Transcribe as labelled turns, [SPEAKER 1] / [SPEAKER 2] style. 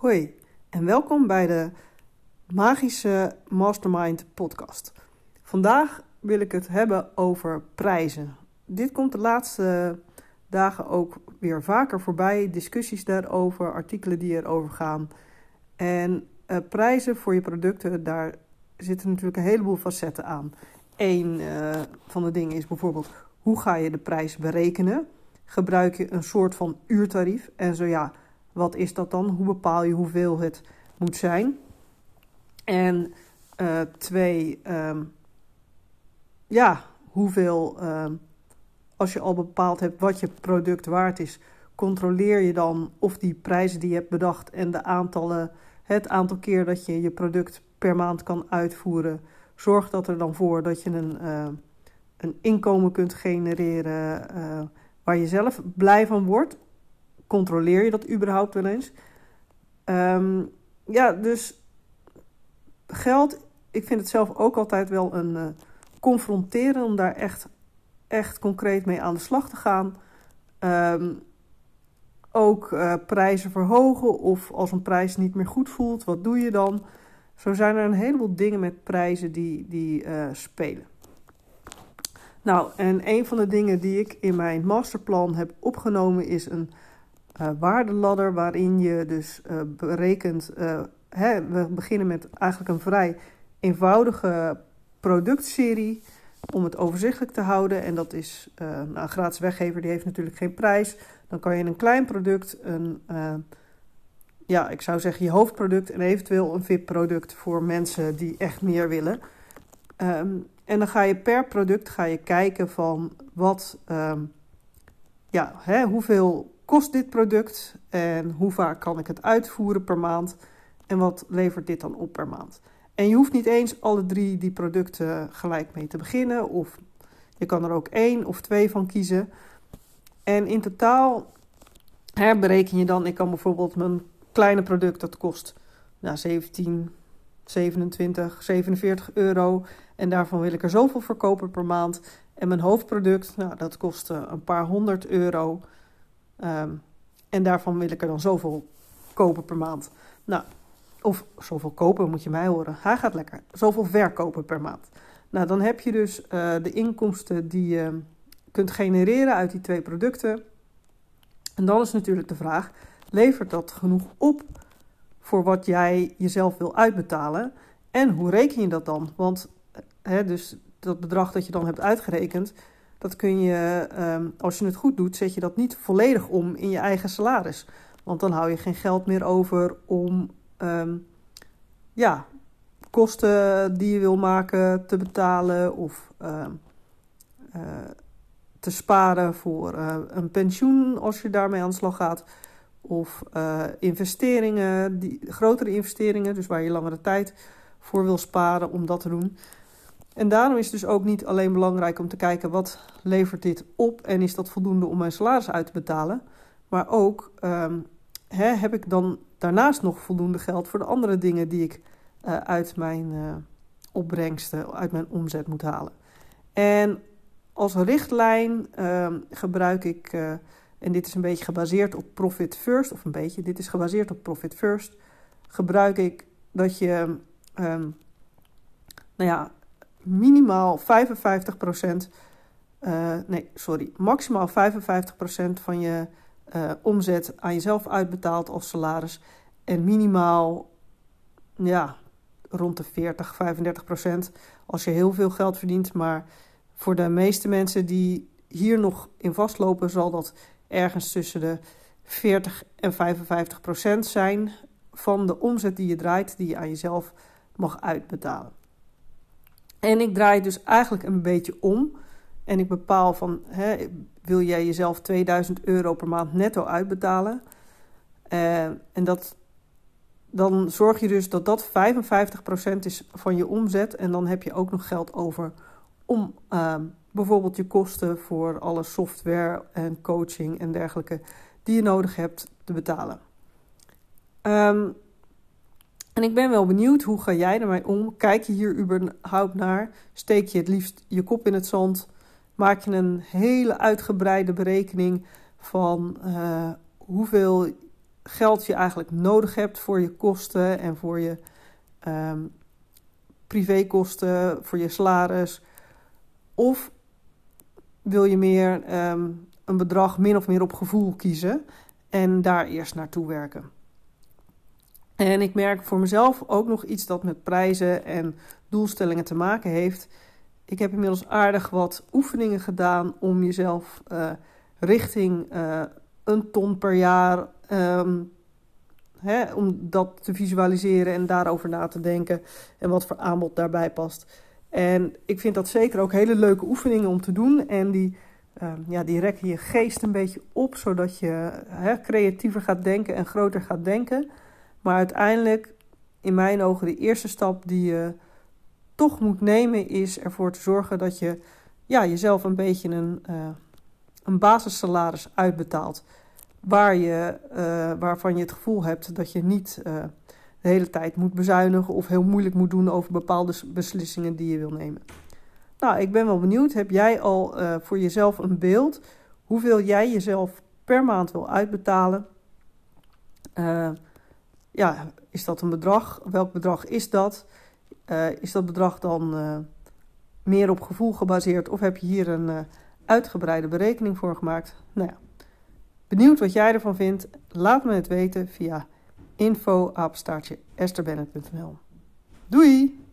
[SPEAKER 1] Hoi en welkom bij de Magische Mastermind podcast. Vandaag wil ik het hebben over prijzen. Dit komt de laatste dagen ook weer vaker voorbij. Discussies daarover, artikelen die erover gaan. En uh, prijzen voor je producten, daar zitten natuurlijk een heleboel facetten aan. Eén uh, van de dingen is bijvoorbeeld hoe ga je de prijs berekenen? Gebruik je een soort van uurtarief? En zo ja, wat is dat dan? Hoe bepaal je hoeveel het moet zijn? En uh, twee, um, ja, hoeveel, um, als je al bepaald hebt wat je product waard is, controleer je dan of die prijzen die je hebt bedacht en de aantallen, het aantal keer dat je je product per maand kan uitvoeren, zorgt dat er dan voor dat je een, uh, een inkomen kunt genereren uh, waar je zelf blij van wordt controleer je dat überhaupt wel eens? Um, ja, dus geld, ik vind het zelf ook altijd wel een uh, confronteren om daar echt, echt concreet mee aan de slag te gaan. Um, ook uh, prijzen verhogen of als een prijs niet meer goed voelt, wat doe je dan? Zo zijn er een heleboel dingen met prijzen die, die uh, spelen. Nou, en een van de dingen die ik in mijn masterplan heb opgenomen is een uh, waardeladder waarin je dus uh, berekent. Uh, hè, we beginnen met eigenlijk een vrij eenvoudige productserie om het overzichtelijk te houden. En dat is nou, een gratis weggever, die heeft natuurlijk geen prijs. Dan kan je een klein product, een, ja, ik zou zeggen je hoofdproduct en eventueel een VIP-product voor mensen die echt meer willen. Um, en dan ga je per product ga je kijken van wat, um, ja, hè, hoeveel kost dit product en hoe vaak kan ik het uitvoeren per maand en wat levert dit dan op per maand. En je hoeft niet eens alle drie die producten gelijk mee te beginnen of je kan er ook één of twee van kiezen. En in totaal hè, bereken je dan, ik kan bijvoorbeeld mijn kleine product dat kost nou, 17, 27, 47 euro en daarvan wil ik er zoveel verkopen per maand. En mijn hoofdproduct, nou, dat kost een paar honderd euro. Um, en daarvan wil ik er dan zoveel kopen per maand. Nou, of zoveel kopen moet je mij horen. Hij gaat lekker. Zoveel verkopen per maand. Nou, dan heb je dus uh, de inkomsten die je kunt genereren uit die twee producten. En dan is natuurlijk de vraag: levert dat genoeg op voor wat jij jezelf wil uitbetalen? En hoe reken je dat dan? Want hè, dus dat bedrag dat je dan hebt uitgerekend, dat kun je, um, als je het goed doet, zet je dat niet volledig om in je eigen salaris. Want dan hou je geen geld meer over om um, ja, kosten die je wil maken te betalen of um, uh, te sparen voor uh, een pensioen als je daarmee aan de slag gaat. Of uh, investeringen, die, grotere investeringen, dus waar je langere tijd voor wil sparen om dat te doen. En daarom is het dus ook niet alleen belangrijk om te kijken wat levert dit op en is dat voldoende om mijn salaris uit te betalen. Maar ook hè, heb ik dan daarnaast nog voldoende geld voor de andere dingen die ik uh, uit mijn uh, opbrengsten, uit mijn omzet moet halen. En als richtlijn uh, gebruik ik, uh, en dit is een beetje gebaseerd op Profit First, of een beetje, dit is gebaseerd op Profit First, gebruik ik dat je, um, nou ja, minimaal 55%, uh, nee, sorry, maximaal 55% van je uh, omzet aan jezelf uitbetaalt als salaris. En minimaal, ja, rond de 40, 35% als je heel veel geld verdient. Maar voor de meeste mensen die hier nog in vastlopen, zal dat ergens tussen de 40 en 55% zijn van de omzet die je draait, die je aan jezelf mag uitbetalen. En ik draai dus eigenlijk een beetje om. En ik bepaal van, hè, wil jij jezelf 2000 euro per maand netto uitbetalen? Uh, en dat, dan zorg je dus dat dat 55% is van je omzet. En dan heb je ook nog geld over om uh, bijvoorbeeld je kosten voor alle software en coaching en dergelijke die je nodig hebt te betalen. Um, en ik ben wel benieuwd, hoe ga jij ermee om? Kijk je hier überhaupt naar? Steek je het liefst je kop in het zand? Maak je een hele uitgebreide berekening van uh, hoeveel geld je eigenlijk nodig hebt voor je kosten en voor je um, privékosten, voor je salaris. Of wil je meer ehm, een bedrag min of meer op gevoel kiezen en daar eerst naartoe werken. En ik merk voor mezelf ook nog iets dat met prijzen en doelstellingen te maken heeft. Ik heb inmiddels aardig wat oefeningen gedaan om jezelf uh, richting uh, een ton per jaar, um, hè, om dat te visualiseren en daarover na te denken en wat voor aanbod daarbij past. En ik vind dat zeker ook hele leuke oefeningen om te doen. En die, uh, ja, die rekken je geest een beetje op, zodat je hè, creatiever gaat denken en groter gaat denken. Maar uiteindelijk, in mijn ogen, de eerste stap die je toch moet nemen, is ervoor te zorgen dat je ja, jezelf een beetje een, uh, een basissalaris uitbetaalt. Waar je, uh, waarvan je het gevoel hebt dat je niet uh, de hele tijd moet bezuinigen of heel moeilijk moet doen over bepaalde beslissingen die je wil nemen. Nou, ik ben wel benieuwd. Heb jij al voor jezelf een beeld hoeveel jij jezelf per maand wil uitbetalen? Ja, is dat een bedrag? Welk bedrag is dat? Uh, is dat bedrag dan uh, meer op gevoel gebaseerd of heb je hier een uh, uitgebreide berekening voor gemaakt? Nou ja, benieuwd wat jij ervan vindt? Laat me het weten via info Doei!